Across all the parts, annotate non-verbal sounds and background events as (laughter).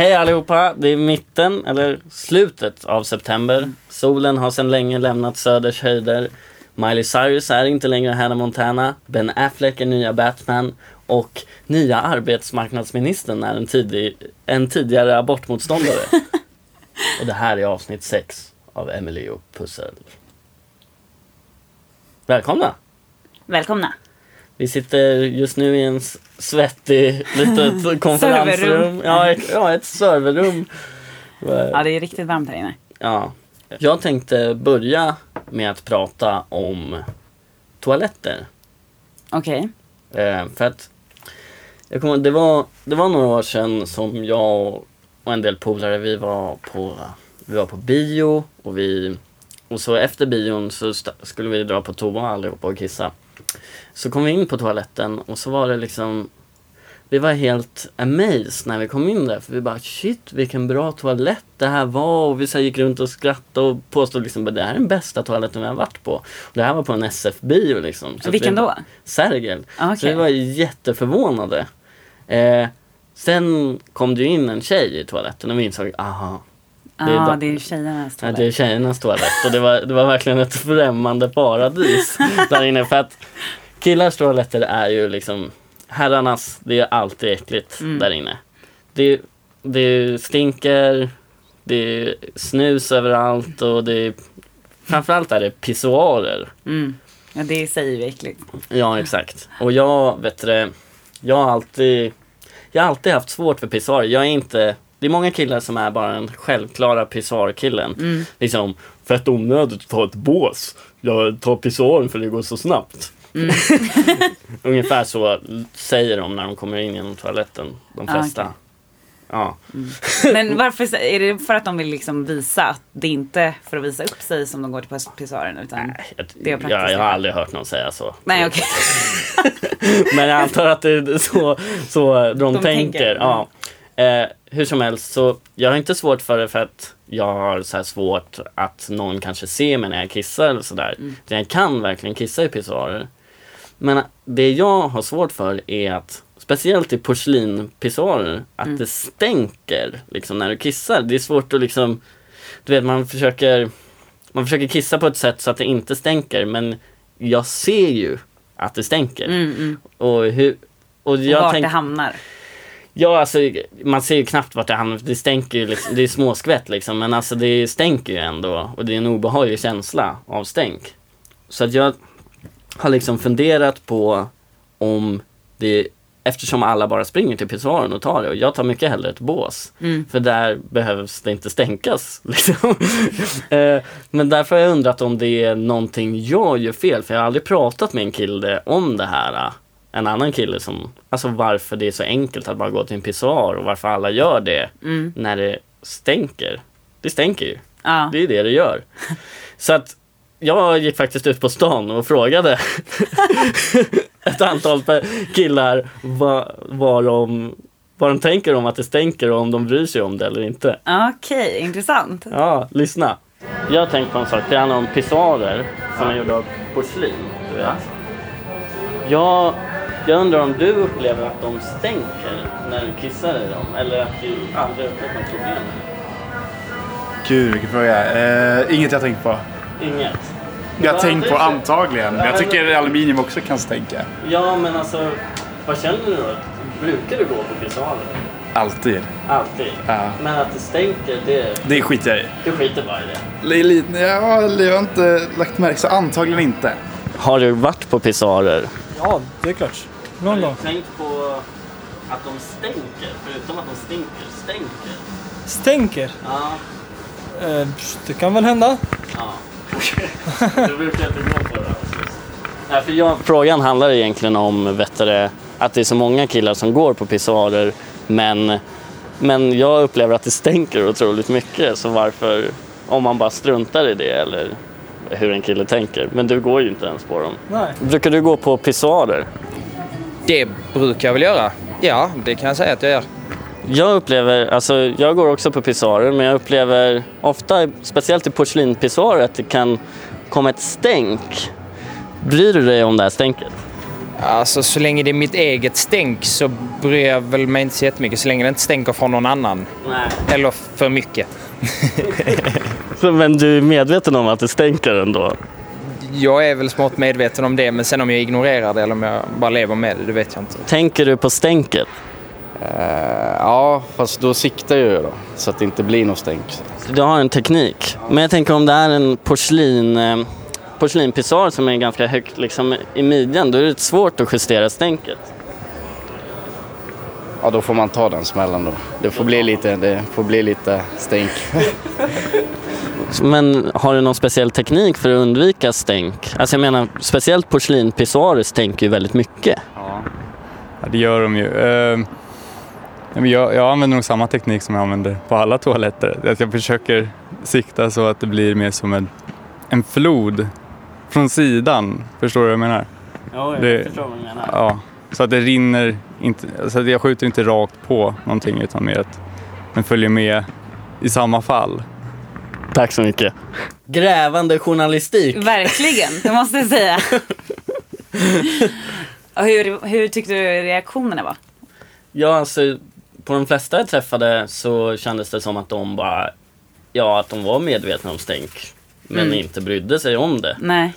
Hej allihopa! Det är mitten, eller slutet av september. Solen har sedan länge lämnat söders höjder. Miley Cyrus är inte längre Hannah Montana. Ben Affleck är nya Batman. Och nya arbetsmarknadsministern är en, tidig, en tidigare abortmotståndare. (laughs) och det här är avsnitt 6 av Emily och Pussel. Välkomna! Välkomna. Vi sitter just nu i en svettig litet (laughs) konferensrum. Ja, ett, ja, ett serverrum. Ja, det är riktigt varmt här inne. Ja. Jag tänkte börja med att prata om toaletter. Okej. Eh, för att jag kommer, det, var, det var några år sedan som jag och en del polare, vi var på, vi var på bio och vi och så efter bion så skulle vi dra på toa allihopa och kissa. Så kom vi in på toaletten och så var det liksom vi var helt amazed när vi kom in där för vi bara shit vilken bra toalett det här var och vi så gick runt och skrattade och påstod liksom att det här är den bästa toaletten vi har varit på. Och det här var på en SF-bio liksom. Så Vilken vi, då? Sergel. Ah, Så vi var jätteförvånade. Eh, sen kom det ju in en tjej i toaletten och vi insåg, aha, det är ah, det är tjejernas ja, toalett. det är tjejernas toalett. Och det var, det var verkligen ett främmande paradis (laughs) där inne. För att killars toaletter är ju liksom, herrarnas, det är alltid äckligt Mm. där inne. Det, det stinker, det är snus överallt och det är, framförallt är det pissoarer. Mm. Ja, det säger ju äckligt. Ja, exakt. Och jag, vet du jag har alltid, jag har alltid haft svårt för pissoarer. Jag är inte, det är många killar som är bara den självklara pissoarkillen. Mm. Liksom, fett onödigt att ta ett bås. Jag tar pissoaren för det går så snabbt. Mm. (laughs) Ungefär så säger de när de kommer in genom toaletten, de Ah, flesta. okej. Ja. Men varför, är det för att de vill liksom visa att det inte är för att visa upp sig som de går till pis- pissoaren? Utan... Nej, jag, Det är praktiskt, jag, jag har aldrig hört någon säga så. Nej, okej. (laughs) Men jag antar att det är så, så de, De tänker. tänker, Ja. Eh, hur som helst, så jag har inte svårt för det för att jag har så svårt att någon kanske ser mig när jag kissar eller sådär. Mm. Jag kan verkligen kissa i pissoarer. Men det jag har svårt för är att, speciellt i porslinpissoarer, att Mm. det stänker liksom när du kissar. Det är svårt att liksom, du vet man försöker, man försöker kissa på ett sätt så att det inte stänker men jag ser ju att det stänker. Mm, mm. Och hur, och Och jag vart tänk, det hamnar. Ja, alltså man ser ju knappt vart det hamnar. Det stänker ju liksom, det är småskvätt liksom. Men alltså det stänker ju ändå. Och det är en obehaglig känsla av stänk. Så att jag har liksom funderat på om det, eftersom alla bara springer till pissoaren och tar det. Och jag tar mycket hellre ett bås. Mm. För där behövs det inte stänkas. (laughs) Liksom. Eh, Men därför har jag undrat om det är någonting jag gör fel. För jag har aldrig pratat med en kille om det här. En annan kille som, alltså varför det är så enkelt att bara gå till en pissoar och varför alla gör det Mm. när det stänker. Det stänker ju. Ja. Det är det det gör. (laughs) Så att jag gick faktiskt ut på stan och frågade (laughs) ett antal killar vad, vad, de, vad de tänker om att det stänker och om de bryr sig om det eller inte. Okej, intressant. Ja, lyssna. Jag har tänkt på en sak. Det handlar om pissoarer som är gjorda av porslin. Du vet. Jag, jag undrar om du upplever att de stänker när du kissar i dem eller att du aldrig upplevt något problem? Gud, vilken fråga. Eh, inget jag tänkt på. Inget? Jag har tänkt på antagligen. Ja, Jag tycker aluminium också kan stänka. Ja, men alltså, vad känner du då? Brukar du gå på pissoarer? Alltid. Alltid? Ja. Men att det stänker, det, Det skiter jag i. du skiter bara i det. Li- Lite, ja, jag har inte lagt märke så antagligen inte. Har du varit på pissoarer? Ja, det är klart. Någon gång. tänkt på att de stänker, förutom att de stinker, stänker? Stänker. Ja. Eh, det kan väl hända. Ja. (laughs) du brukar inte gå på det? Nej, för jag, frågan handlar egentligen om vet du, att det är så många killar som går på pissoarer men, men jag upplever att det stänker otroligt mycket så varför, om man bara struntar i det eller hur en kille tänker. Men du går ju inte ens på dem. Nej. Brukar du gå på pissoarer? Det brukar jag väl göra. Ja, det kan jag säga att jag gör. Jag upplever, alltså jag går också på pissoarer men jag upplever ofta, speciellt i porslinpissoarer, att det kan komma ett stänk. Bryr du dig om det här stänket? Alltså så länge det är mitt eget stänk så bryr jag väl mig inte så jättemycket. Så länge det inte stänker från någon annan. Nej. Eller för mycket. (laughs) Men du är medveten om att det stänker ändå? Jag är väl smått medveten om det men sen om jag ignorerar det eller om jag bara lever med det, det vet jag inte. Tänker du på stänket? Eh, ja, fast då siktar jag ju då. Så att det inte blir något stänk. Du har en teknik. Men jag tänker om det är en porslin, eh, porslinpissoar som är ganska högt liksom, i midjan, då är det svårt att justera stänket. Ja, då får man ta den smällen då. Det får bli lite, det får bli lite stänk. Men har du någon speciell teknik för att undvika stänk? Alltså jag menar, speciellt porslinpissoarer stänker ju väldigt mycket. Ja, det gör de ju. Eh, men jag, jag använder nog samma teknik som jag använder på alla toaletter. Att jag försöker sikta så att det blir mer som en, en flod från sidan. Förstår du vad jag menar? Ja, jag Det- förstår vad du menar. Ja, så att det rinner inte, så att jag skjuter inte rakt på någonting utan mer att den följer med i samma fall. Tack så mycket. Grävande journalistik. Verkligen, det måste jag säga. (laughs) Och hur, hur tyckte du reaktionerna var? Ja, alltså på de flesta jag träffade så kändes det som att de bara, ja att de var medvetna om stänk. Men Mm. inte brydde sig om det. Nej,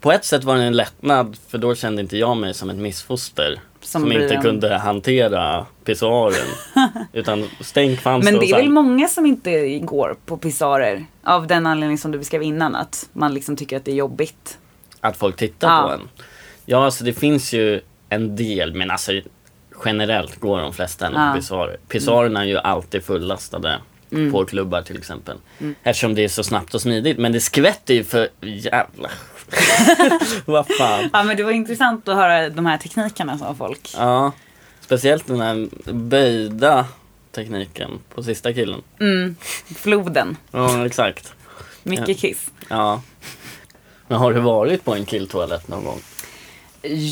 På ett sätt var det en lättnad för då kände inte jag mig som ett missfoster. Som Som, inte kunde hantera pissoaren. (laughs) utan stänk fanns men det är väl många som inte går på pissoarer. Av den anledning som du beskrev innan, att man liksom tycker att det är jobbigt. Att folk tittar Ja. på en. Ja, alltså det finns ju en del, men alltså generellt går de flesta ändå Ja. på pissoarer. Pissoarerna är ju alltid fullastade Mm. på klubbar till exempel. Eftersom det är så snabbt och smidigt. Men det skvätter ju för jävla... (laughs) Vad fan. Ja men det var intressant att höra de här teknikerna av folk. Ja, speciellt den här böjda tekniken på sista killen. Mm, floden, Ja, exakt. mycket kiss. Ja. Men har du varit på en killtoalett någon gång?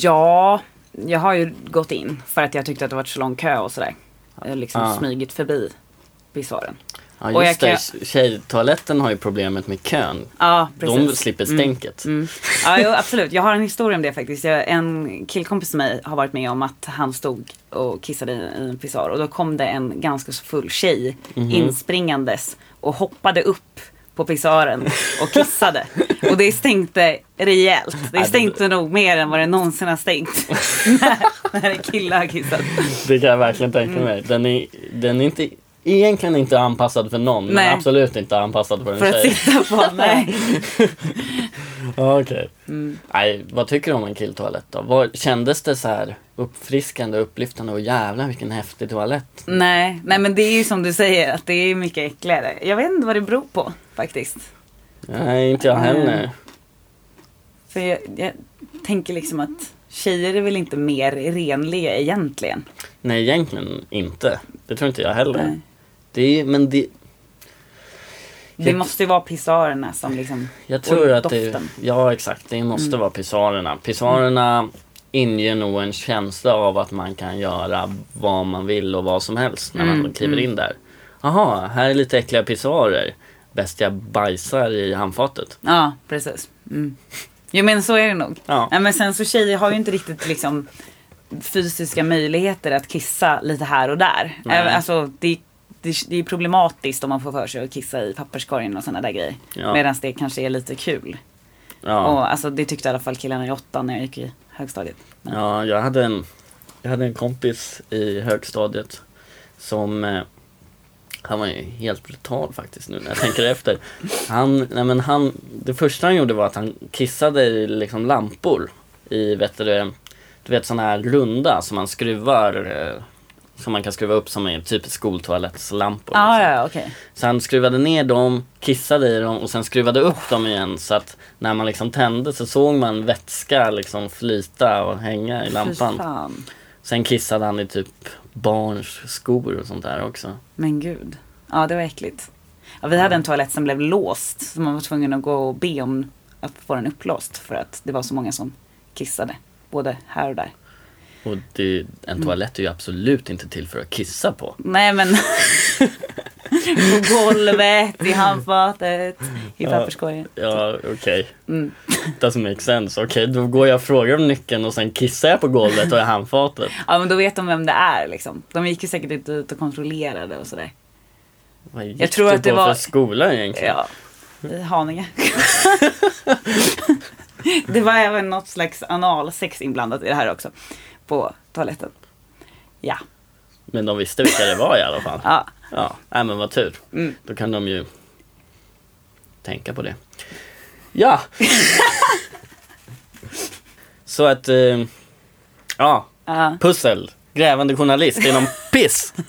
Ja, jag har ju gått in för att jag tyckte att det var så lång kö och sådär. Jag har liksom Ja. smugit förbi pissoaren. Ja, Och just jag det. Tjejtoaletten har ju problemet med kön. Ja, precis. De slipper stänket. Mm. Ja, jo, absolut. Jag har en historia om det faktiskt. Jag, en killkompis till mig har varit med om att han stod och kissade i, i en pissoar och då kom det en ganska full tjej Mhm. inspringandes och hoppade upp på pissoaren och kissade. Och det stänkte rejält. Det stänkte nog mer än vad det någonsin har stänkt när, (laughs) (laughs) när en kille har kissat. Det kan jag verkligen tänka Mm. mig. Den är, den är inte, egentligen inte anpassad för någon, Nej. men absolut inte anpassad för en För att tjej. sitta på. Nej. (laughs) Okej. Mm. Nej, vad tycker du om en killtoalett då? Var, kändes det så här uppfriskande upplyftande och jävlar vilken häftig toalett? Nej, nej men det är ju som du säger att det är mycket äckligare. Jag vet inte vad det beror på faktiskt. Nej, inte jag heller. Mm. För jag, jag tänker liksom att tjejer är väl inte mer renliga egentligen. Nej, egentligen inte. Det tror inte jag heller. Nej. Det är, men det, Det Jag- måste ju vara pissoarerna som liksom... jag tror att det, ja exakt, det måste Mm. vara pissoarerna. Pissoarerna inger nog en känsla av att man kan göra vad man vill och vad som helst när man Mm, kliver mm. in där. Jaha, här är lite äckliga pissoarer. Bäst jag bajsar i handfatet. Ja, precis. Mm. Jo men så är det nog. Ja. Ja, men sen så tjejer har ju inte riktigt liksom fysiska möjligheter att kissa lite här och där. Nej. Alltså, det, det, det är problematiskt om man får för sig att kissa i papperskorgen och sådana där grejer. Ja. Medan det kanske är lite kul. Ja. Och alltså, det tyckte i alla fall killarna i åttan när jag gick i högstadiet. Men, Ja, jag hade en, jag hade en kompis i högstadiet som eh, han var ju helt brutal faktiskt nu när jag tänker efter. Han, nej men han, det första han gjorde var att han kissade i liksom lampor i, vet du, du vet sådana här runda som man skruvar, eh, som man kan skruva upp som är typ skoltoalettslampor. ah, liksom. ja, okej. Så han skruvade ner dem, kissade i dem och sen skruvade upp dem igen så att när man liksom tände så såg man vätska liksom flyta och hänga i lampan. Sen kissade han i typ barns skor och sånt där också. Men gud. Ja, det var äckligt. Ja, vi hade en toalett som blev låst. Så man var tvungen att gå och be om att få den upplåst. För att det var så många som kissade. Både här och där. Och det, en toalett är ju absolut inte till för att kissa på. Nej men. (laughs) På golvet, i handfatet, i papperskorgen. Ja, okej. Mm. (laughs) Doesn't make sense. Okej, då går jag och frågar om nyckeln och sen kissar jag på golvet och i handfatet. Ja men då vet de vem det är liksom. De gick ju säkert inte ut och kontrollerade och sådär. Vad gick Jag tror du att det på var- för skola egentligen? Ja, i Haninge. (laughs) det var även något slags analsex inblandat i det här också. På toaletten. Ja. Men de visste vilka det var i alla fall. (laughs) ja. Ja, nej men vad tur. Mm. Då kan de ju tänka på det. (laughs) Ja! Så att, eh, ja, ja. pussel. Grävande journalist inom piss. (laughs)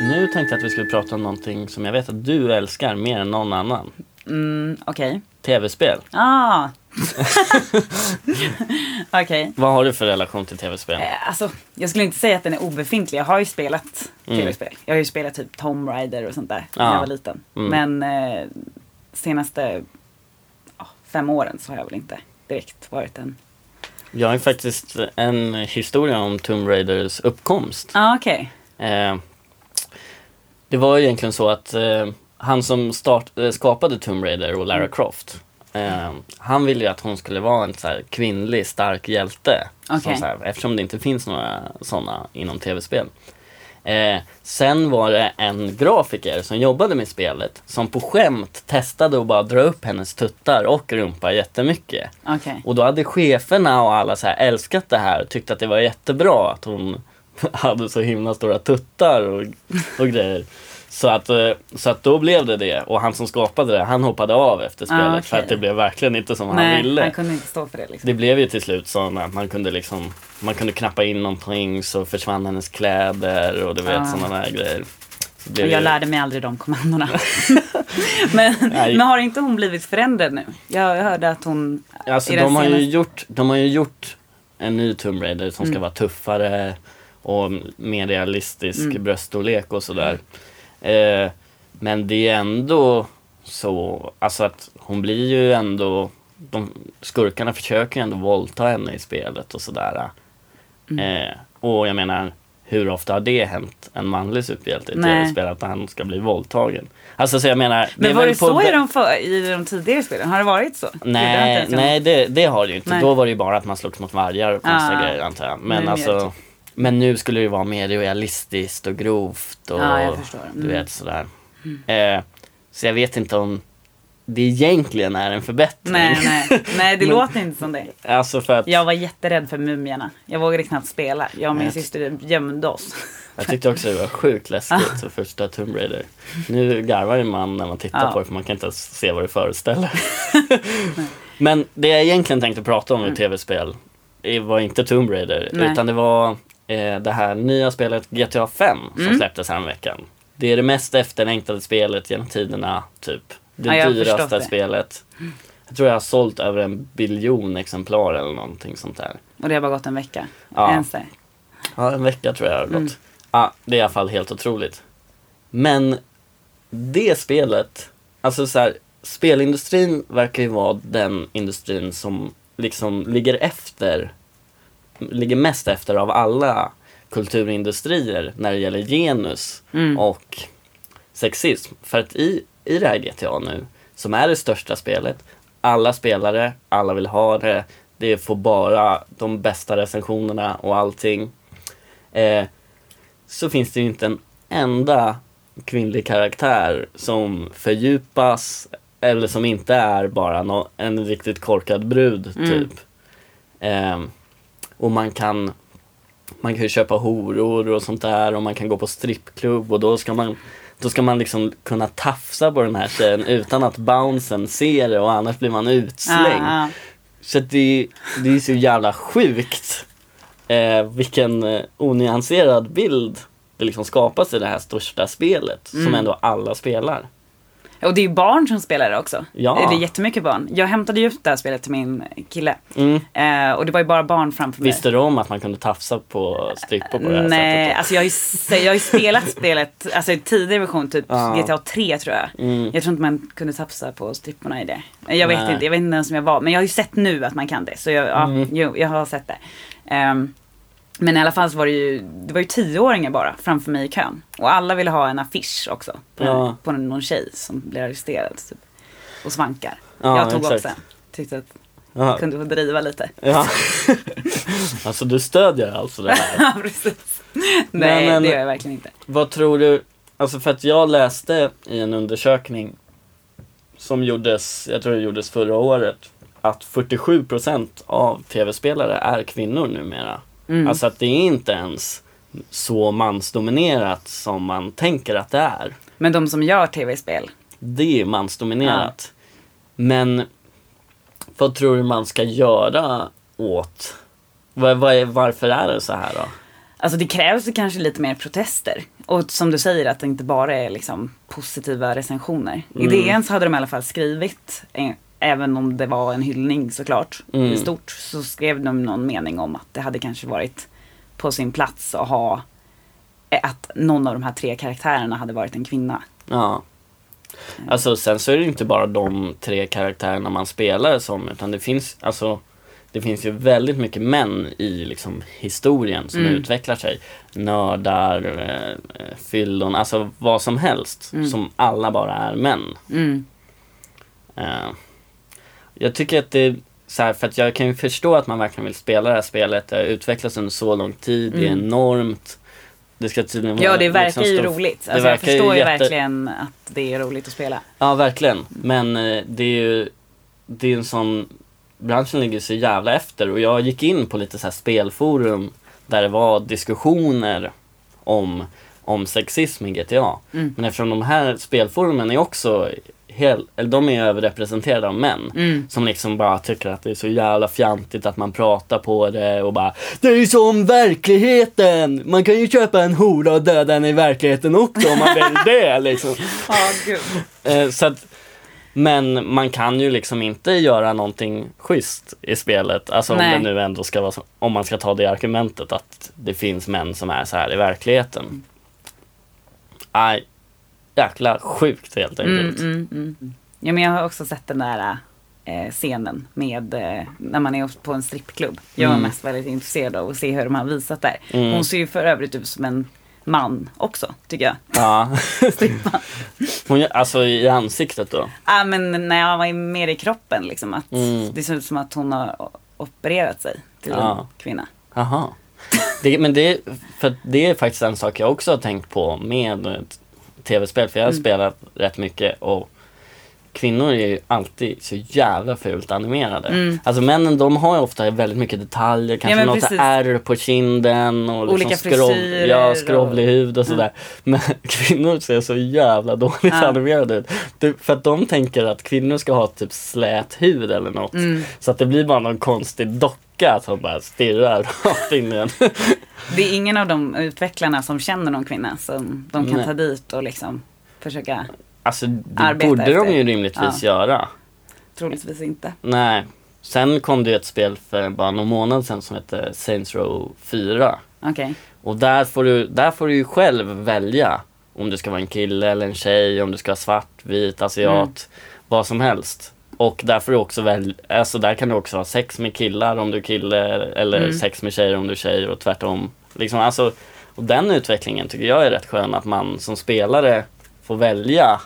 Nu tänkte jag att vi skulle prata om någonting som jag vet att du älskar mer än någon annan. Mm, Okej. Tv-spel. Ah. (laughs) Okej. Vad har du för relation till tv-spel? Eh, Alltså, jag skulle inte säga att den är obefintlig. Jag har ju spelat Mm. tv-spel. Jag har ju spelat typ Tomb Raider och sånt där när Ja. jag var liten. Mm. Men eh, senaste ja, fem åren så har jag väl inte direkt varit en... Jag har ju faktiskt en historia om Tomb Raiders uppkomst. Ah, okej. Eh, det var ju egentligen så att eh, han som start, eh, skapade Tomb Raider och Lara Croft eh, han ville ju att hon skulle vara en så här, kvinnlig stark hjälte. Som Okej. så här, eftersom det inte finns några sådana inom tv-spel. Eh, sen var det en grafiker som jobbade med spelet som på skämt testade att bara dra upp hennes tuttar och rumpa jättemycket. Okej. Och då hade cheferna och alla så här älskat det här och tyckte att det var jättebra att hon (laughs) hade så himla stora tuttar och, och grejer. Så att, eh, så att då blev det det och han som skapade det han hoppade av efter spelet Ah, okej. för att det blev verkligen inte som han Nej, ville. han kunde inte stå för det liksom. Det blev ju till slut så att man kunde liksom Man kunde knappa in någonting så försvann hennes kläder och du vet Ah. sådana där grejer. Så jag ju- lärde mig aldrig de kommandona. (laughs) men, men har inte hon blivit förändrad nu? Jag hörde att hon... Alltså de har, ju senaste- gjort, de har ju gjort en ny Tomb Raider som ska Mm. vara tuffare och mer realistisk Mm. bröststorlek och sådär. Eh, men det är ändå så, alltså att hon blir ju ändå, de, skurkarna försöker ju ändå våldta henne i spelet och sådär. Mm. Eh, och jag menar, hur ofta har det hänt en manlig superhjälte i tv-spel att han ska bli våldtagen? Alltså så jag menar, det Men var väl det så i de, för, i de tidigare spelen? Har det varit så? Det Nej, jag- nej det, det har det ju inte. Nej. Då var det ju bara att man slogs mot vargar och konstiga Ah. grejer antar jag. Men det alltså, men nu skulle det vara mer realistiskt och grovt och Ja, jag förstår. du Mm. vet sådär. Eh, så jag vet inte om det egentligen är en förbättring. Nej, nej, (laughs) nej det Men- låter inte som det. Alltså för att Jag var jätterädd för mumierna. Jag vågade knappt spela. Jag och min syster gömde oss. jag tyckte också det var sjukt läskigt så första Tomb Raider. Nu garvar ju man när man tittar Ja. på det för man kan inte ens se vad det föreställer. (laughs) Men det jag egentligen tänkte prata om i tv-spel det var inte Tomb Raider Mm. Nej. utan det var eh, det här nya spelet GTA 5 som Mm. släpptes här veckan. Det är det mest efterlängtade spelet genom tiderna, typ. Det Ja, dyraste det. spelet. Jag tror jag har sålt över en biljon exemplar eller någonting sånt där. Och det har bara gått en vecka. Ja. Ens det. Ja, en vecka tror jag det har gått. Mm. Ja, det är i alla fall helt otroligt. Men det spelet, alltså så här, spelindustrin verkar ju vara den industrin som liksom ligger efter, ligger mest efter av alla kulturindustrier när det gäller genus Mm. och sexism. För att i, i det här GTA nu, som är det största spelet, alla spelare, alla vill ha det, det får bara de bästa recensionerna och allting. Eh, så finns det ju inte en enda kvinnlig karaktär som fördjupas eller som inte är bara nå- en riktigt korkad brud Mm. typ. Eh, och man kan man kan ju köpa horor och sånt där och man kan gå på strippklubb och då ska man då ska man liksom kunna tafsa på den här tjejen utan att bouncen ser det och annars blir man utslängd. Ja, ja. Så det, det är så jävla sjukt eh, vilken eh, onyanserad bild det liksom skapas i det här största spelet som Mm. ändå alla spelar. Och det är ju barn som spelar det också. Ja. Det är jättemycket barn. Jag hämtade ju ut det här spelet till min kille. Mm. Eh, och det var ju bara barn framför mig. Visste du om att man kunde tafsa på strippor på det här Nej, sättet? alltså jag har, ju, jag har ju spelat (laughs) spelet, alltså i tidigare version, typ Ja. GTA 3 tror jag. Mm. Jag tror inte man kunde tafsa på stripporna i det. Jag vet Nej. inte, jag vet inte ens om jag var. Men jag har ju sett nu att man kan det. Så jag, ja, Mm. jo, jag har sett det. Ehm, Men i alla fall så var det ju, det var ju tioåringar bara framför mig i kön. Och alla ville ha en affisch också. På, Ja. på någon tjej som blev arresterad. Typ. Och svankar. Ja, jag tog exakt. också en. Tyckte att Ja. jag kunde få driva lite. ja. (laughs) alltså du stödjer alltså det här. Ja, precis. Nej, men- det gör jag verkligen inte. Vad tror du, alltså för att jag läste i en undersökning som gjordes, jag tror det gjordes förra året, att 47% av tv-spelare är kvinnor numera. Mm. Alltså att det är inte ens så mansdominerat som man tänker att det är. Men de som gör tv-spel. Det är mansdominerat. Men vad tror du man ska göra åt, vad är, varför är det så här då? Alltså det krävs kanske lite mer protester. Och som du säger att det inte bara är liksom positiva recensioner. I Mm. DN så hade de i alla fall skrivit, även om det var en hyllning såklart, Mm. i stort, så skrev de någon mening om att det hade kanske varit på sin plats att ha eh, att någon av de här tre karaktärerna hade varit en kvinna. Ja. Alltså sen så är det inte bara de tre karaktärerna man spelar som utan det finns alltså det finns ju väldigt mycket män i liksom historien som Mm. utvecklar sig. Nördar, eh, fyllon, alltså vad som helst. Mm. Som alla bara är män. Mm. Eh, jag tycker att det så här, för att jag kan ju förstå att man verkligen vill spela det här spelet. Det har utvecklats under så lång tid, det är Mm. enormt. Det ska tydligen vara Ja, det verkar liksom ju stå- roligt. Alltså, jag förstår ju jätte- verkligen att det är roligt att spela. Ja, verkligen. Men eh, det är ju det är en sån branschen ligger så jävla efter och jag gick in på lite så här spelforum där det var diskussioner om, om sexism i GTA. Mm. Men eftersom de här spelforumen är också hel, eller de är överrepresenterade av män. Mm. Som liksom bara tycker att det är så jävla fjantigt att man pratar på det och bara Det är ju som verkligheten! Man kan ju köpa en hora och döda den i verkligheten också om man vill det (laughs) liksom. Eh, så att, men man kan ju liksom inte göra någonting schysst i spelet. Alltså om Nej. det nu ändå ska vara så, om man ska ta det argumentet att det finns män som är så här i verkligheten. Aj, jäkla sjukt helt Mm, enkelt. mm, mm. Ja, men jag har också sett den där eh, scenen med eh, när man är på en strippklubb. Jag var Mm. mest väldigt intresserad av att se hur de har visat där. Mm. Hon ser ju för övrigt ut som en man också, tycker jag. Ja. (laughs) Hon, gör- alltså i ansiktet då. Ja, men när jag var mer i kroppen liksom. Att Mm. Det ser ut som att hon har opererat sig till Ja. en kvinna. Jaha. Det, men det, för det är faktiskt en sak jag också har tänkt på med ett tv-spel. För jag har Mm. spelat rätt mycket och kvinnor är ju alltid så jävla fult animerade. Mm. Alltså männen de har ju ofta väldigt mycket detaljer, kanske men något ärr på kinden och liksom Olika frisyrer ja, och- skrovlig hud och sådär. Men (laughs) kvinnor ser så jävla dåligt Ja. animerade ut. För att de tänker att kvinnor ska ha typ slät hud eller något. Mm. Så att det blir bara någon konstig docka som bara stirrar (laughs) rakt in i en. Det är ingen av de utvecklarna som känner någon kvinna som de kan Nej. ta dit och liksom försöka, Alltså det Arbeta borde de efter. ju rimligtvis göra. troligtvis inte. Nej. Sen kom det ju ett spel för bara någon månad sedan som hette Saints Row 4. Okej. Och där får, du, där får du ju själv välja om du ska vara en kille eller en tjej, om du ska vara svart, vit, asiat, vad som helst. Och där får du också välja, alltså där kan du också ha sex med killar om du är kille eller Mm. sex med tjejer om du är tjej och tvärtom. Liksom, alltså, och den utvecklingen tycker jag är rätt skön att man som spelare får välja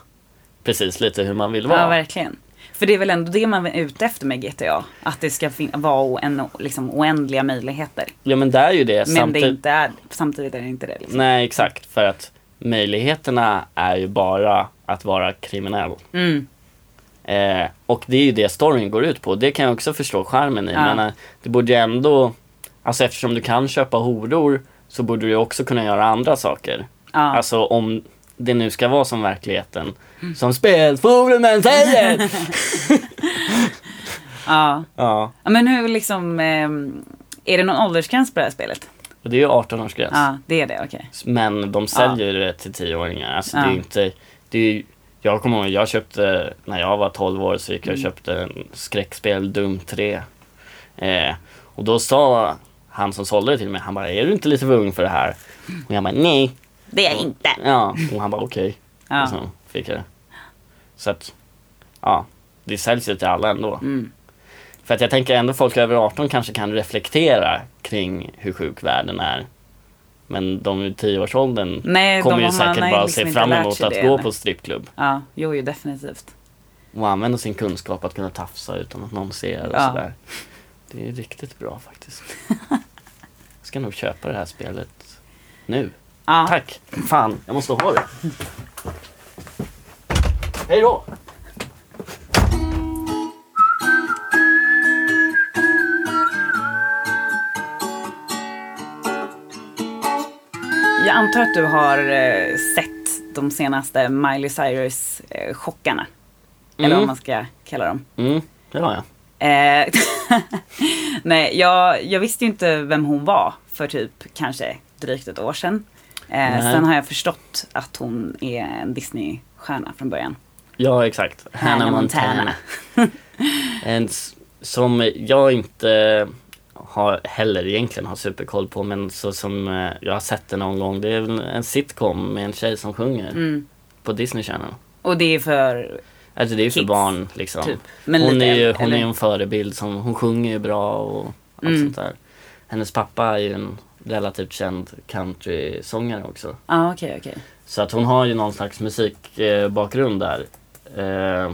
precis lite hur man vill vara. Ja, verkligen. För det är väl ändå det man är ute efter med GTA. Att det ska vara en, liksom, oändliga möjligheter. Ja men det är ju det. Men det Samtid- inte är, samtidigt är det inte det. Liksom. Nej exakt, för att möjligheterna är ju bara att vara kriminell. Mm. Eh, och det är ju det storyn går ut på. Det kan jag också förstå charmen i. Ja. Men eh, det borde ju ändå, alltså eftersom du kan köpa horor så borde du också kunna göra andra saker. Ja. Alltså om det nu ska vara som verkligheten. Som spelforumen säger! (laughs) (laughs) ja. ja, ja. Men hur liksom, ehm, är det någon åldersgräns på det här spelet? och det är ju 18-årsgräns. Ja, det är det, okej. Men de säljer det till 10-åringar. Alltså det är ju inte, det är ju, jag kommer ihåg, jag köpte, när jag var 12 år så gick jag och Mm. köpte en skräckspel, Doom 3. Eh, och då sa han som sålde det till mig, han bara, är du inte lite för ung för det här? Och jag bara, nej. Det är jag inte. Ja, och han bara, okej. Ja. Och så fick jag det. Så att, ja, det säljs ju till alla ändå. Mm. För att jag tänker ändå folk över 18 kanske kan reflektera kring hur sjuk världen är. Men de i 10-årsåldern Nej, kommer ju säkert nej, bara liksom se fram emot att gå eller? på strippklubb. Ja, jo, jo definitivt. Och använda sin kunskap att kunna tafsa utan att någon ser och Ja. sådär. Det är riktigt bra faktiskt. Jag ska nog köpa det här spelet nu. Ja. Tack! Fan, jag måste ha det. Hej då! Jag antar att du har eh, sett de senaste Miley Cyrus-chockarna. Eller Mm. vad man ska kalla dem. Mm, det har jag. Eh, (laughs) Nej, jag, jag visste ju inte vem hon var för typ kanske drygt ett år sedan. Eh, sen har jag förstått att hon är en Disney-stjärna från början. Ja, exakt. Hannah Montana. Montana. (laughs) en som jag inte har heller egentligen har superkoll på men så som eh, jag har sett det någon gång. Det är väl en sitcom med en tjej som sjunger Mm. på Disney Channel. Och det är för, Alltså det är ju för Kids, barn liksom. typ. Men hon lite är ju hon är en förebild som, hon sjunger ju bra och allt Mm. sånt där. Hennes pappa är ju en relativt känd countrysångare också. Ja, okej, okej. Så att hon har ju någon slags musikbakgrund där. Eh,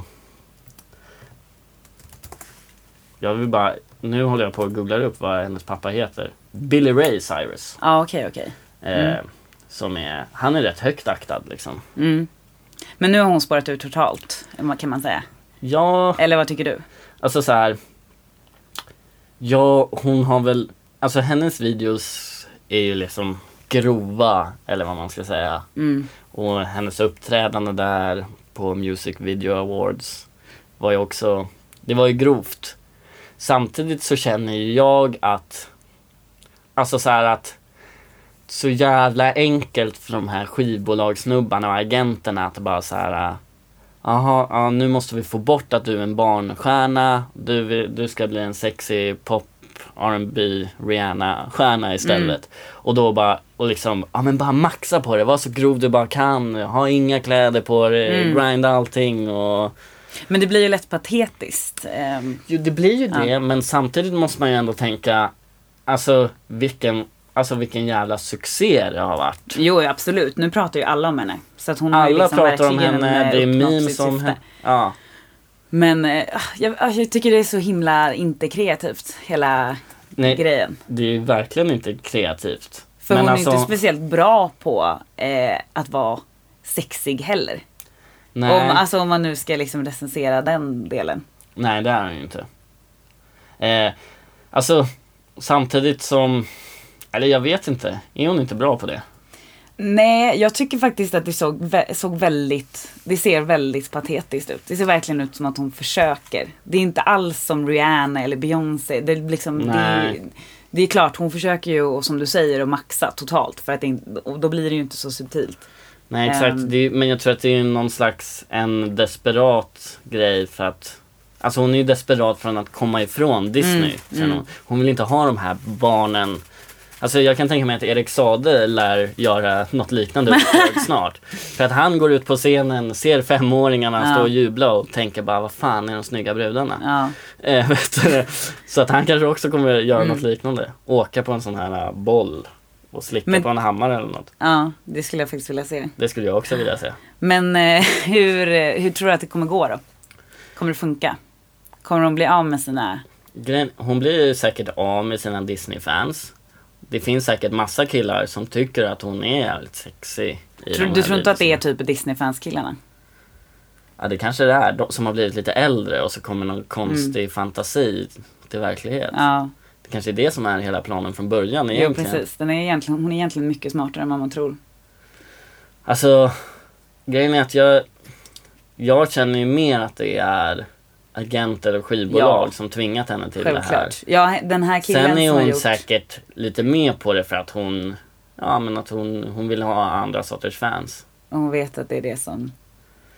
jag vill bara, nu håller jag på att googla upp vad hennes pappa heter. Billy Ray Cyrus. Ja, okej, okej. Eh, Som är, han är rätt högt aktad liksom. Mm. Men nu har hon spårat ut totalt, kan man säga. Ja, Eller vad tycker du? alltså så här. Ja, hon har väl, alltså hennes videos är ju liksom grova, eller vad man ska säga. Mm. Och hennes uppträdande där på Music Video Awards var ju också, det var ju grovt. Samtidigt så känner ju jag att, alltså så här att så jävla enkelt för de här skivbolagssnubbarna och agenterna att bara så här Jaha, ja, nu måste vi få bort att du är en barnstjärna. Du, du ska bli en sexy pop R&B Rihanna-stjärna istället. Och då bara, och liksom, ja men bara maxa på det. Var så grov du bara kan. Ha inga kläder på dig. Mm. Grind allting och... Men det blir ju lätt patetiskt. Ehm, Jo, det blir ju det. Ja. Men samtidigt måste man ju ändå tänka, alltså vilken, alltså vilken jävla succé det har varit. jo, absolut. Nu pratar ju alla om henne. Så att hon har Alla liksom pratar om henne, eh, det är memes om henne. Ja. Men eh, jag, jag tycker det är så himla inte kreativt, hela Nej, grejen. det är ju verkligen inte kreativt. För Men hon är alltså- inte speciellt bra på eh, att vara sexig heller. Nej. Om, alltså om man nu ska liksom recensera den delen. Nej, det är han ju inte. Eh, alltså, samtidigt som... Eller jag vet inte. Är hon inte bra på det? Nej, jag tycker faktiskt att det såg, såg väldigt, det ser väldigt patetiskt ut. Det ser verkligen ut som att hon försöker. Det är inte alls som Rihanna eller Beyoncé. Det är, liksom, det Nej. det är klart, hon försöker ju, och som du säger, att maxa totalt. För att det, och då blir det ju inte så subtilt. Nej, exakt. Ehm. Det men jag tror att det är någon slags en desperat grej för att... Alltså hon är ju desperat från att komma ifrån Disney. Mm, mm. Hon. hon vill inte ha de här barnen. Alltså jag kan tänka mig att Erik Sade lär göra något liknande (laughs) snart. För att han går ut på scenen, ser femåringarna Ja. stå och jubla och tänker bara vad fan är de snygga brudarna? Ja. (laughs) Eh, så att han kanske också kommer göra Mm. något liknande. Åka på en sån här boll och slicka Men- på en hammare eller något. ja, det skulle jag faktiskt vilja se. Det skulle jag också vilja se. Men eh, (laughs) hur, eh, hur tror du att det kommer gå då? Kommer det funka? Kommer de bli av med sina... Hon blir säkert av med sina Disney-fans. Det finns säkert massa killar som tycker att hon är jävligt de du tror inte att det är typ Disney-fans-killarna? Ja det kanske det är. De som har blivit lite äldre och så kommer någon konstig Mm. fantasi till verklighet. Ja, kanske är det som är hela planen från början jo, egentligen. precis. Den är egentligen, hon är egentligen mycket smartare än vad man tror. Alltså, grejen är att jag, jag känner ju mer att det är agenter och skivbolag Ja. som tvingat henne till det här. Självklart. Ja, den här killen Sen är hon gjort... säkert lite med på det för att hon, ja men att hon, hon vill ha andra sorters fans. Och hon vet att det är det som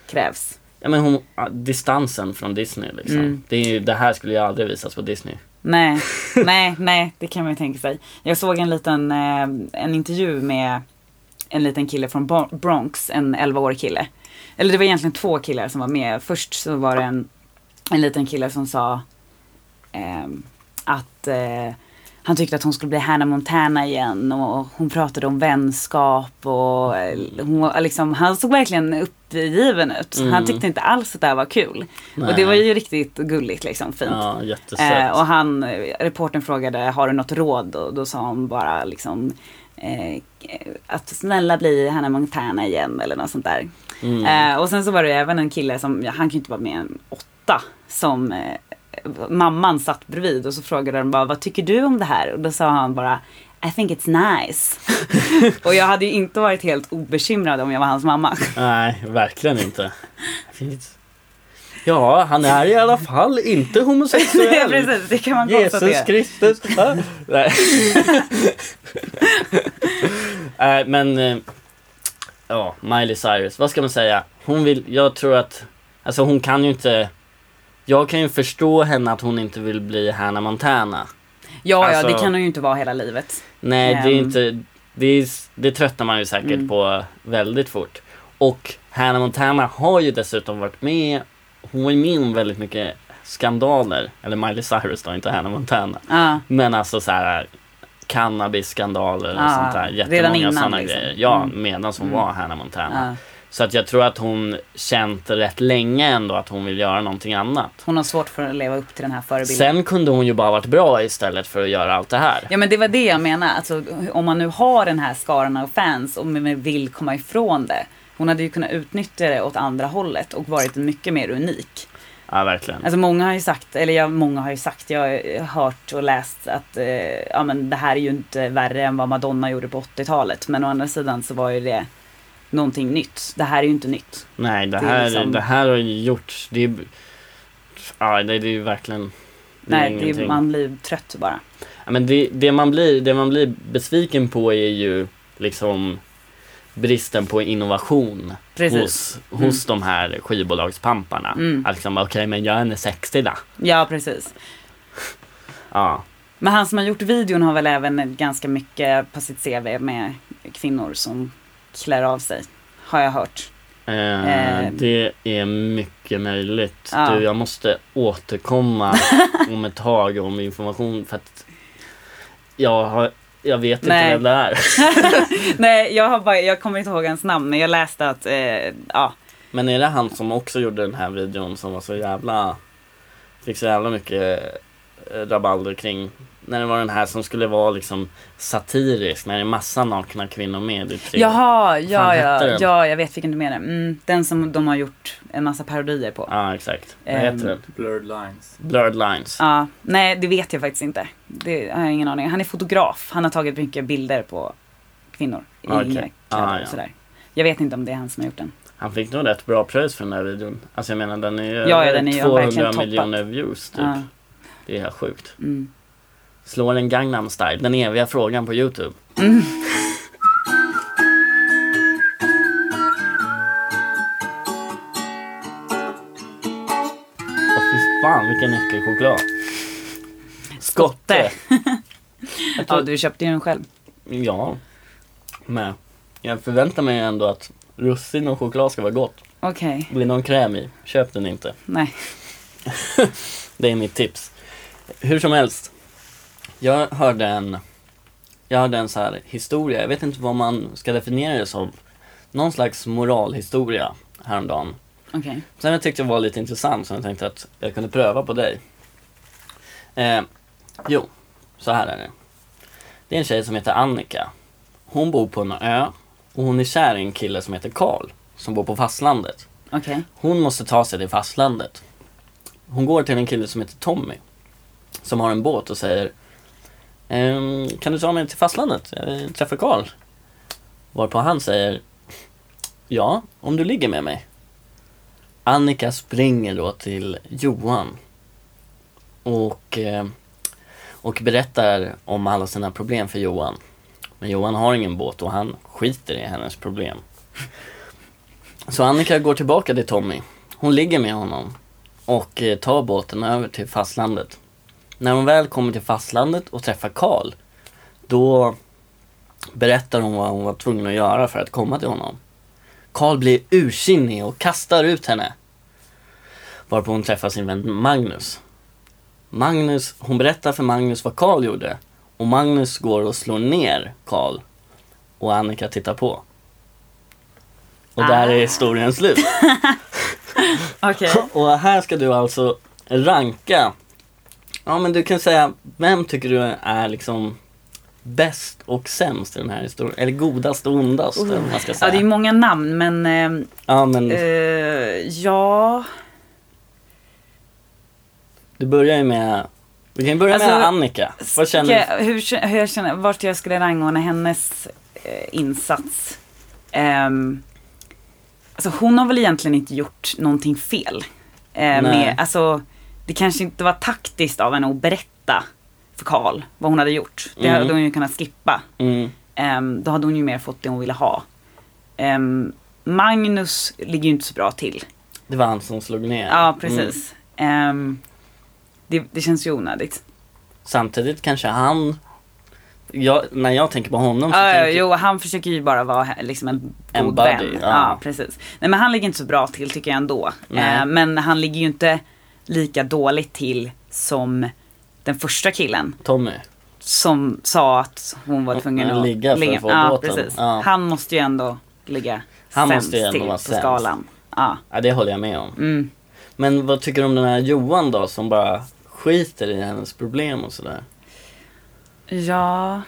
krävs. Ja men hon, distansen från Disney liksom. Mm. Det, är ju, det här skulle ju aldrig visas på Disney. Nej, nej, nej, det kan man ju tänka sig. Jag såg en liten eh, en intervju med en liten kille från Bronx, en 11-årig kille. Eller det var egentligen två killar som var med. Först så var det en, en liten kille som sa eh, att eh, han tyckte att hon skulle bli Hannah Montana igen och hon pratade om vänskap och eh, hon, liksom, han såg verkligen uppgiven ut. Han tyckte inte alls att det här var kul. Och det Mm. Nej. var ju riktigt gulligt liksom, fint. Ja. Eh, och han, eh, reportern frågade, har du något råd? Och då sa hon bara liksom eh, att snälla bli Hannah Montana igen eller något sånt där. Mm. Eh, och sen så var det även en kille som, han kan ju inte vara mer än åtta, som eh, mamman satt bredvid och så frågade de bara, vad tycker du om det här? Och då sa han bara, I think it's nice. (laughs) och jag hade ju inte varit helt obekymrad om jag var hans mamma. Nej, verkligen inte. Ja, han är i alla fall inte homosexuell. (laughs) precis, det kan man Jesus konstatera. Kristus. (laughs) Va? Nej. Nej, men eh, ja, Miley Cyrus, vad ska man säga? Hon vill, jag tror att, alltså hon kan ju inte, jag kan ju förstå henne att hon inte vill bli Hannah Montana. Ja, Alltså- ja, det kan hon ju inte vara hela livet. Nej, det är Ehm. inte, det, är, det tröttnar man ju säkert Mm. på väldigt fort. Och Hannah Montana har ju dessutom varit med, hon var ju med om väldigt mycket skandaler, eller Miley Cyrus då, inte Hannah Montana. Ja. Men alltså så här cannabisskandaler och Ah, sånt där. Jättemånga sådana liksom. grejer. Ja, Mm. medan hon Mm. var Hannah Montana. Ja. Så att jag tror att hon känt rätt länge ändå att hon vill göra någonting annat. Hon har svårt för att leva upp till den här förebilden. Sen kunde hon ju bara varit bra istället för att göra allt det här. Ja men det var det jag menar. Alltså, om man nu har den här skaran av fans och vill komma ifrån det. Hon hade ju kunnat utnyttja det åt andra hållet och varit mycket mer unik. Ja, verkligen. Alltså många har ju sagt, eller jag, många har ju sagt, jag har hört och läst att eh, ja, men det här är ju inte värre än vad Madonna gjorde på 80-talet. Men å andra sidan så var ju det någonting nytt. Det här är ju inte nytt. Nej, det Det är här, liksom- det här har ju gjorts. Det är, ja, det, det är ju verkligen... Det är Nej, det är, man blir trött bara. Ja, men det, det, man blir, det man blir besviken på är ju liksom bristen på innovation Precis. hos, hos de här skivbolagspamparna. Mm. Att liksom, okej men jag är en 60 då. Ja, precis. Ja. Men han som har gjort videon har väl även ganska mycket på sitt CV med kvinnor som klär av sig. Har jag hört. Eh, Eh. det är mycket möjligt. Ja. Du, jag måste återkomma (laughs) om ett tag om information för att jag, har, jag vet inte Nej. vem det är. (laughs) Nej, jag, har bara, jag kommer inte ihåg hans namn men jag läste att, eh, ja. Men är det han som också gjorde den här videon som var så jävla Fick så jävla mycket eh, rabalder kring När det var den här som skulle vara liksom satirisk när det är massa nakna kvinnor med i tre Jaha, ja, ja, ja, jag vet vilken du menar. Mm, den som de har gjort en massa parodier på. Ja exakt, vad Ehm. heter den? Blurred lines. Blurred lines Ja, nej det vet jag faktiskt inte. Det har jag ingen aning. Han är fotograf. Han har tagit mycket bilder på kvinnor i Okej. inga kläder Ah, ja. och sådär. Jag vet inte om det är han som har gjort den. Han fick nog rätt bra pröjs för den här videon Alltså jag menar den är ju Ja, ja, den är ju 200 verkligen toppat. miljoner views typ Ja. Det är helt sjukt Mm. Slår en Gangnam style, den eviga frågan på youtube fy fan vilken äckelchoklad Skotte! (laughs) Jag Ja, tror, du köpte ju den själv. ja, men jag förväntar mig ändå att russin och choklad ska vara gott. Okej, Blir någon kräm i, köp den inte. nej. (laughs) Det är mitt tips. Hur som helst. Jag hörde en, jag hörde en så här historia, jag vet inte vad man ska definiera det som. Någon slags moralhistoria häromdagen. Okej. Sen jag tyckte det var lite intressant så jag tänkte att jag kunde pröva på dig. Eh, jo, så här är det. Det är en tjej som heter Annika. Hon bor på en ö och hon är kär i en kille som heter Karl som bor på fastlandet. Okej. Hon måste ta sig till fastlandet. Hon går till en kille som heter Tommy. Som har en båt och säger Ehm, kan du ta mig till fastlandet? Jag träffar Karl. Varpå han säger Ja, om du ligger med mig. Annika springer då till Johan. Och, eh, och berättar om alla sina problem för Johan. Men Johan har ingen båt och han skiter i hennes problem. Så Annika går tillbaka till Tommy. Hon ligger med honom och eh, tar båten över till fastlandet. När hon väl kommer till fastlandet och träffar Karl, då berättar hon vad hon var tvungen att göra för att komma till honom. Karl blir ursinnig och kastar ut henne. Varpå hon träffar sin vän Magnus. Magnus, hon berättar för Magnus vad Karl gjorde. Och Magnus går och slår ner Karl. Och Annika tittar på. Och där är historien slut. (laughs) Okej. (laughs) Och här ska du alltså ranka. Ja men du kan säga, vem tycker du är liksom bäst och sämst i den här historien? Eller godast och ondast vad man ska Ja, säga. det är många namn men eh, Ja men eh, ja. du börjar ju med, vi kan börja med Alltså, Annika. Vad känner du? hur, hur jag känner, vart jag skulle rangordna hennes eh, insats. Ehm, alltså hon har väl egentligen inte gjort någonting fel. Eh, Nej. med, alltså, det kanske inte var taktiskt av henne att berätta för Karl vad hon hade gjort. Det Mm. hade hon ju kunnat skippa. Mm. Ehm, då hade hon ju mer fått det hon ville ha. Ehm, Magnus ligger ju inte så bra till. Det var han som slog ner. Ja, Mm. precis. Ehm, det, det känns ju onödigt. Samtidigt kanske han, jag, när jag tänker på honom så Ja, tänker jo, han försöker ju bara vara liksom en En god buddy, vän. ja. Ja. precis. Nej, men han ligger inte så bra till tycker jag ändå. Eh, men han ligger ju inte lika dåligt till som den första killen. Tommy. Som sa att hon var tvungen att ligga för att få ja, båten. Precis. Ja. Han måste ju ändå ligga Han sämst måste ju ändå till vara på sämst. skalan. Ja. Ja, det håller jag med om. Mm. Men vad tycker du om den här Johan då som bara skiter i hennes problem och sådär? ja.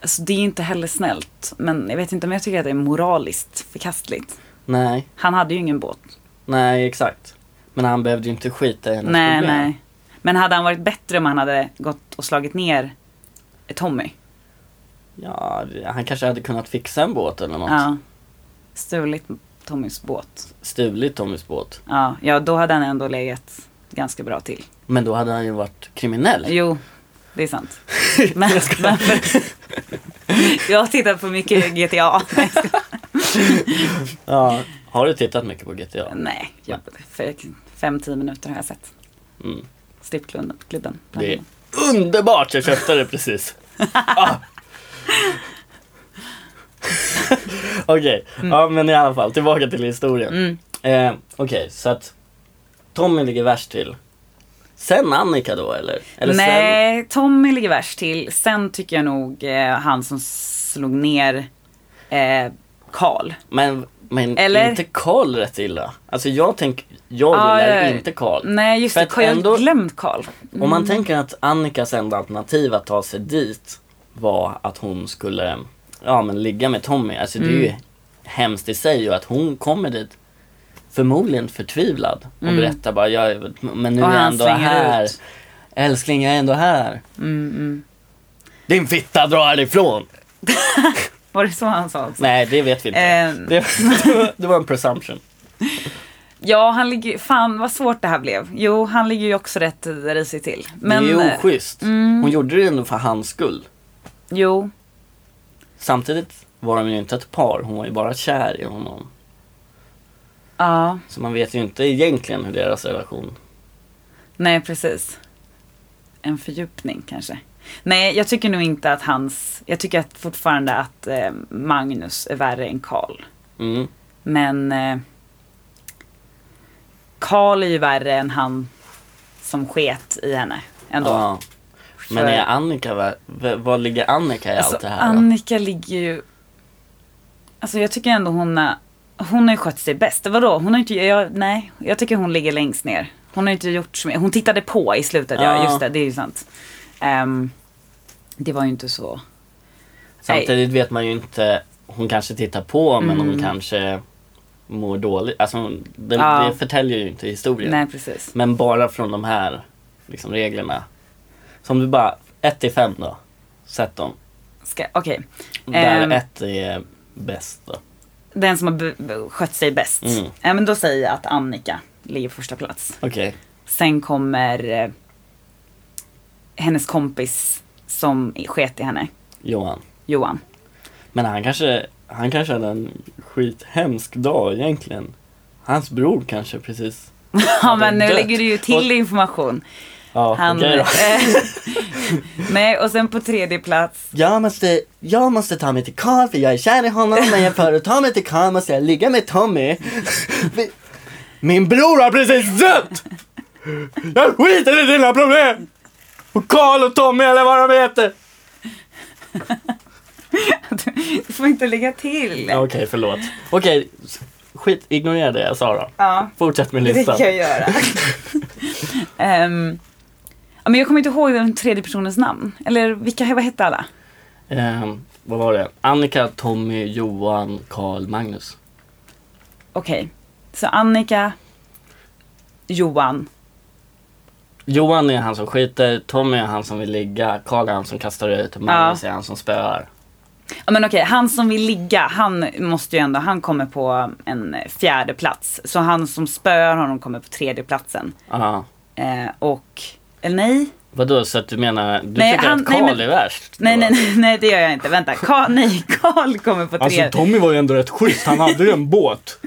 Alltså det är inte heller snällt. Men jag vet inte om jag tycker att det är moraliskt förkastligt. Nej, Han hade ju ingen båt. nej exakt. Men han behövde ju inte skita i hennes Nej, problem. nej. Men hade han varit bättre om han hade gått och slagit ner Tommy? Ja, han kanske hade kunnat fixa en båt eller något. Ja. Stulit Tommys båt. Stulit Tommys båt. Ja, ja, då hade han ändå legat ganska bra till. Men då hade han ju varit kriminell. Jo, det är sant. (laughs) Men, men för, (laughs) jag har tittat på mycket GTA. Nej, jag. (laughs) Ja. Har du tittat mycket på GTA? Nej, jag, för fem, tio minuter har jag sett. Mm. Strippklubben. Klubben. Det är underbart! Jag köpte det precis. (laughs) Ah. (laughs) Okej, ja men i alla fall tillbaka till historien. Mm. Eh, Okej, så att Tommy ligger värst till. Sen Annika då eller? eller Nej, Tommy ligger värst till. Sen tycker jag nog eh, han som slog ner eh, Karl. Sen, men men Eller? inte Karl rätt illa? Alltså jag tänker, jag Ah, gillar ja, ja. inte Karl. Nej, just För det. jag ändå- glömt Karl. Om man tänker att Annikas enda alternativ att ta sig dit var att hon skulle ja, men ligga med Tommy. Alltså det är ju Mm. hemskt i sig och att hon kommer dit förmodligen förtvivlad och Mm. berättar bara, jag, men nu Och är jag ändå här. ut. Älskling, jag är ändå här. Mm, mm. Din fitta, dra härifrån! (laughs) Var det så han sa också? Nej, det vet vi inte. Eh, Det, (laughs) det, var, en presumption. ja, han ligger Fan vad svårt det här blev. Jo, han ligger ju också rätt risigt till. Men, det är ju eh, oschysst. mm. Hon gjorde det ändå för hans skull. Jo, Samtidigt var de ju inte ett par, hon var ju bara kär i honom. ja. Så man vet ju inte egentligen hur deras relation Nej, precis. En fördjupning kanske. Nej, jag tycker nog inte att hans... Jag tycker att fortfarande att eh, Magnus är värre än Karl. Mm. Men eh, Karl är ju värre än han som sket i henne ändå. Ja. Men är Annika, va- v- vad ligger Annika i Alltså, allt det här då? Annika ligger ju... Alltså jag tycker ändå hon har... Hon har ju skött sig bäst. Vadå? Hon har inte... Jag, nej, jag tycker hon ligger längst ner. Hon har inte gjort så mycket. Hon tittade på i slutet, ja. Ja. Just det, det är ju sant. Ehm, det var ju inte så... Samtidigt vet man ju inte, hon kanske tittar på men hon Mm. kanske mår dåligt. Alltså det, Ja. det förtäljer ju inte historien. Nej, precis. Men bara från de här liksom, reglerna. Som du bara, 1 till 5 då. Sätt dem. Okej. Där Ehm. 1 är bäst då. Den som har skött sig bäst. Mm. Ja, men då säger jag att Annika ligger på första plats. Okej. Sen kommer eh, hennes kompis som sket i henne, Johan. Johan. Men han kanske, han kanske hade en skithemsk dag egentligen. Hans bror kanske precis. (laughs) Ja men nu dött. lägger du ju till information. Ja, Han, okej då. (laughs) nej, och sen på tredje plats. Jag måste, jag måste ta mig till Karl för jag är kär i honom men jag för att ta mig till Karl måste jag ligga med Tommy. Min bror har precis dött! Jag skiter i dina problem! Och Karl och Tommy eller vad de heter. (laughs) Du får inte lägga till. Okej, förlåt. Okej, skit, ignorera det jag sa då. Ja, Fortsätt med det listan. kan jag göra. (laughs) Ehm, ja, men jag kommer inte ihåg den tredje personens namn. Eller vilka, vad hette alla? Ehm, vad var det? Annika, Tommy, Johan, Karl, Magnus. Okej. Så Annika, Johan. Johan är han som skiter, Tommy är han som vill ligga, Karl är han som kastar ut och Magnus är han som spöar. Ja men okej, han som vill ligga, han måste ju ändå, han kommer på en fjärde plats. Så han som spöar honom kommer på tredje platsen. Ja. Eh, och, eller nej? Vadå, så att du menar, du Nej, tycker han- att Karl är värst? Nej, nej, nej, nej, det gör jag inte. Vänta, Karl, (laughs) nej, Karl kommer på tredje. Alltså Tommy var ju ändå rätt schysst. Han hade ju en båt.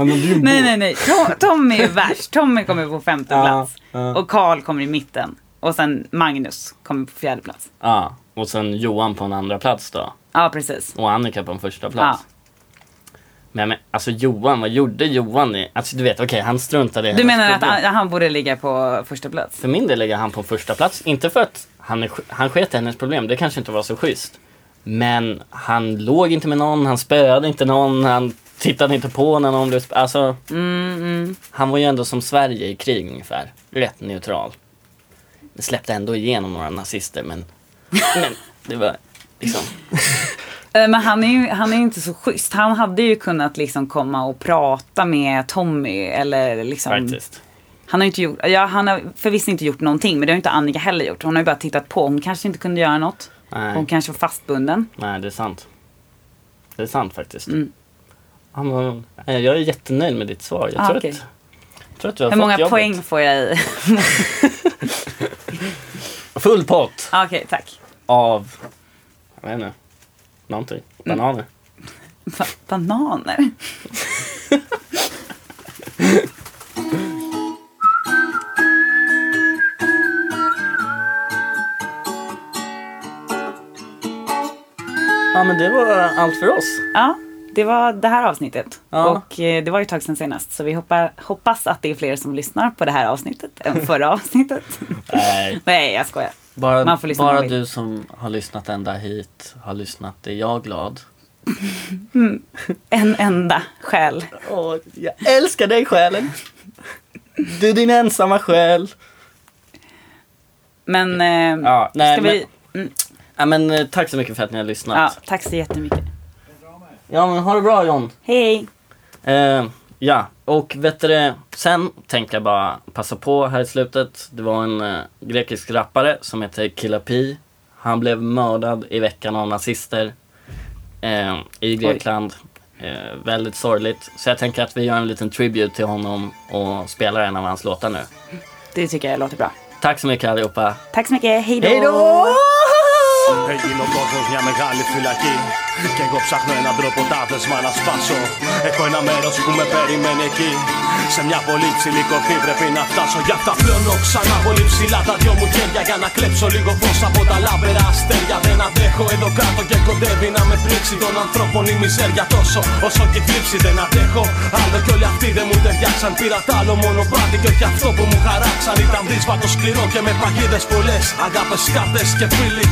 Han hade ju en Nej, båt. nej, nej. Tom, Tommy är värst. Tommy kommer på femte (laughs) Ja, plats. ja. Och Karl kommer i mitten. Och sen Magnus kommer på fjärde plats. Ja, och sen Johan på en andra plats då. Ja, precis. Och Annika på en första plats. Men, men alltså Johan, vad gjorde Johan? I, alltså du vet, okej han struntade i Du hennes menar att problem. han, han borde ligga på första plats? För min del ligger han på första plats. Inte för att han, är, sk- han sket i hennes problem, det kanske inte var så schysst. Men han låg inte med någon, han spöade inte någon, han tittade inte på när någon blev Alltså, Mm, han var ju ändå som Sverige i krig ungefär. Rätt neutral. Det släppte ändå igenom några nazister men, men det var liksom... (laughs) Eh, Men han är ju han är inte så schysst. Han hade ju kunnat liksom komma och prata med Tommy eller liksom. Faktiskt. Han har inte gjort, ja han har förvisso inte gjort någonting men det har ju inte Annika heller gjort. Hon har ju bara tittat på. Hon kanske inte kunde göra något. Nej. Hon kanske var fastbunden. Nej, det är sant. Det är sant faktiskt. Mm. Eh, jag är jättenöjd med ditt svar. Jag Ah, tror, okej. att, jag tror att du har Hur fått många jobbet. poäng får jag i? (laughs) Full pott Ah, Okej, tack. av, jag vet inte, någonting. Mm. Bananer. Ba- bananer? (laughs) Ja, men det var allt för oss. Ja, det var det här avsnittet. Ja. Och eh, det var ju ett tag sedan senast. Så vi hoppa, hoppas att det är fler som lyssnar på det här avsnittet än (laughs) förra avsnittet. Nej, Nej, jag skojar. bara, bara du som har lyssnat ända hit har lyssnat, är jag glad. (laughs) En enda själ. Åh, jag älskar dig själen. Du din ensamma själ. Men, eh, Ja, nej, ska vi... Mm, Ja, men eh, tack så mycket för att ni har lyssnat. ja, tack så jättemycket. Ja men ha det bra John. Hej! Eh, ja, och vet du sen tänkte jag bara passa på här i slutet. Det var en eh, grekisk rappare som heter Killapi. Han blev mördad i veckan av nazister eh, i Grekland. Eh, väldigt sorgligt. Så jag tänker att vi gör en liten tribute till honom och spelar en av hans låtar nu. Det tycker jag låter bra. Tack så mycket allihopa. Tack så mycket. Hej då! Hej då! Έγινε ο κόσμος μια μεγάλη φυλακή. Κι εγώ ψάχνω έναν τρόπο τάδεσμα να σπάσω. Έχω ένα μέρος που με περιμένει εκεί. Σε μια πολύ ψηλή κορφή πρέπει να φτάσω. Γι' αυτά πλώνω ξανά πολύ ψηλά τα δυο μου χέρια Για να κλέψω λίγο φως από τα λάμπερα αστέρια. Δεν αντέχω εδώ κάτω και κοντεύει να με πνίξει. Των ανθρώπων η μιζέρια τόσο όσο και η θλίψη Δεν αντέχω. Άλλο κι όλοι αυτοί δεν μου ταιριάξαν Πήρα τ' άλλο μονοπάτι και όχι αυτό που μου χαράξαν. Ήταν δύσβατο σκληρό και με παγίδες πολλές. Αγάπες κάρτες και φίλοι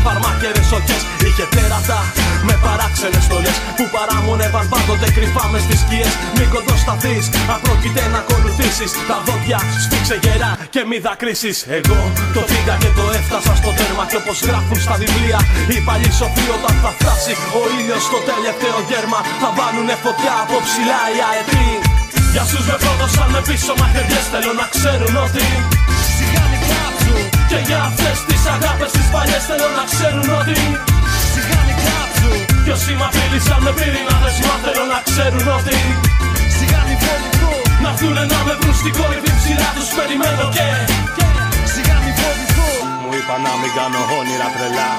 φαρμάκερες οχές Είχε τέρατα με παράξενες στολές Που παράμονευαν πάντοτε κρυφά μες στις σκιές. Μην κοντοσταθείς, αν πρόκειται να ακολουθήσεις. Τα δόντια σφίξε γερά και μη δακρύσεις. Εγώ το πήγα και το έφτασα στο τέρμα Και όπως γράφουν στα βιβλία οι παλιοί σοφοί Όταν θα φτάσει ο ήλιος στο τελευταίο γέρμα Θα βάλουνε φωτιά από ψηλά οι αετοί Για όσους με πρόδωσαν με πίσω μαχαιριές Θέλω να ξέρουν ότι Σιγά μην κάψουν Και για αυτές τις αγάπες τις παλιές Θέλω να ξέρουν ότι Σιγά μην κάψουν Κι όσοι μ' απείλησαν με πυρηνάδες Μα θέλω να ξέρουν ότι Σιγά μην φοβηθώ. Να έρθουνε να με βρουν στην κορυφή ψηλά Τους περιμένω και Σιγά μην φοβηθώ. Μου είπα να μην κάνω όνειρα τρελά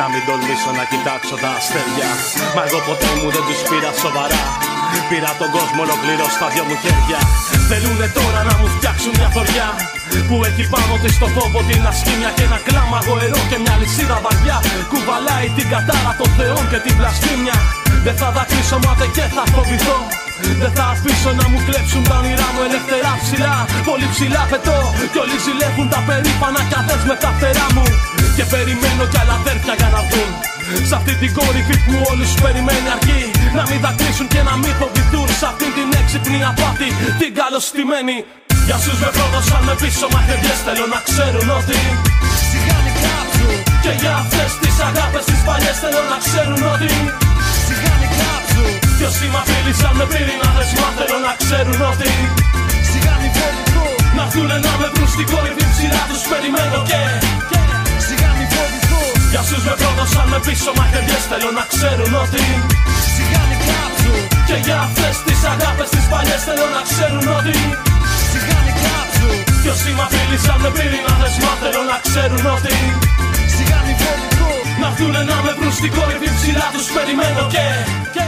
να μην τολμήσω να κοιτάξω τα αστέρια. Μα εγώ ποτέ μου δεν τους πήρα σοβαρά Πήρα τον κόσμο ολοκληρώ στα δυο μου χέρια. Θέλουνε τώρα να μου φτιάξουν μια θωριά Που έχει πάνω της το φόβο την ασχήμια Και ένα κλάμα γοερό και μια λυσίδα βαριά. Κουβαλάει την κατάρα των θεών και την βλασφήμια Δεν θα δακρύσω μα δεν και θα φοβηθώ. Δεν θα αφήσω να μου κλέψουν τα όνειρά μου ελεύθερα ψηλά. Πολύ ψηλά πετώ Κι όλοι ζηλεύουν τα περήφανα καθές με τα φτερά μου. Και περιμένω κι άλλα αδέρφια για να βγουν Σ' αυτή την κορυφή που όλους περιμένει αρκεί. Να μην δακρύσουν και να μην φοβηθούν. Σ' αυτή την έξυπνη απάτη την καλωστημένη. Για όσους με πρόδωσαν με πίσω μαχαιριές θέλω να ξέρουν ότι Σιγά μην κάψουν Και για αυτές τις αγάπες τις παλιές θέλω να ξέρουν ότι Σιγά μην κάψουν Κι όσοι μ' απειλήσαν με πυρηνάδες μα θέλω να ξέρουν ότι Σιγά μην φοβηθούν Να έρθουνε να με βρουν στην κορυφή ψηλά τους περιμένω και Σιγά μην φοβηθούν Για όσους με πρόδωσαν με πίσω μαχαιριές θέλω να ξέρουν ότι Σιγά μην κάψουν Και για αυτές τις αγάπες τις παλιές θέλω να ξέρουν ότι Σιγά μην κάψουν Κι όσοι μ' απειλήσαν με πυρηνάδες μα θέλω να ξέρουν ότι Σιγά μην φοβηθούν Να έρθουνε να με βρουν στην κορυφή ψηλά τους περιμένω και, και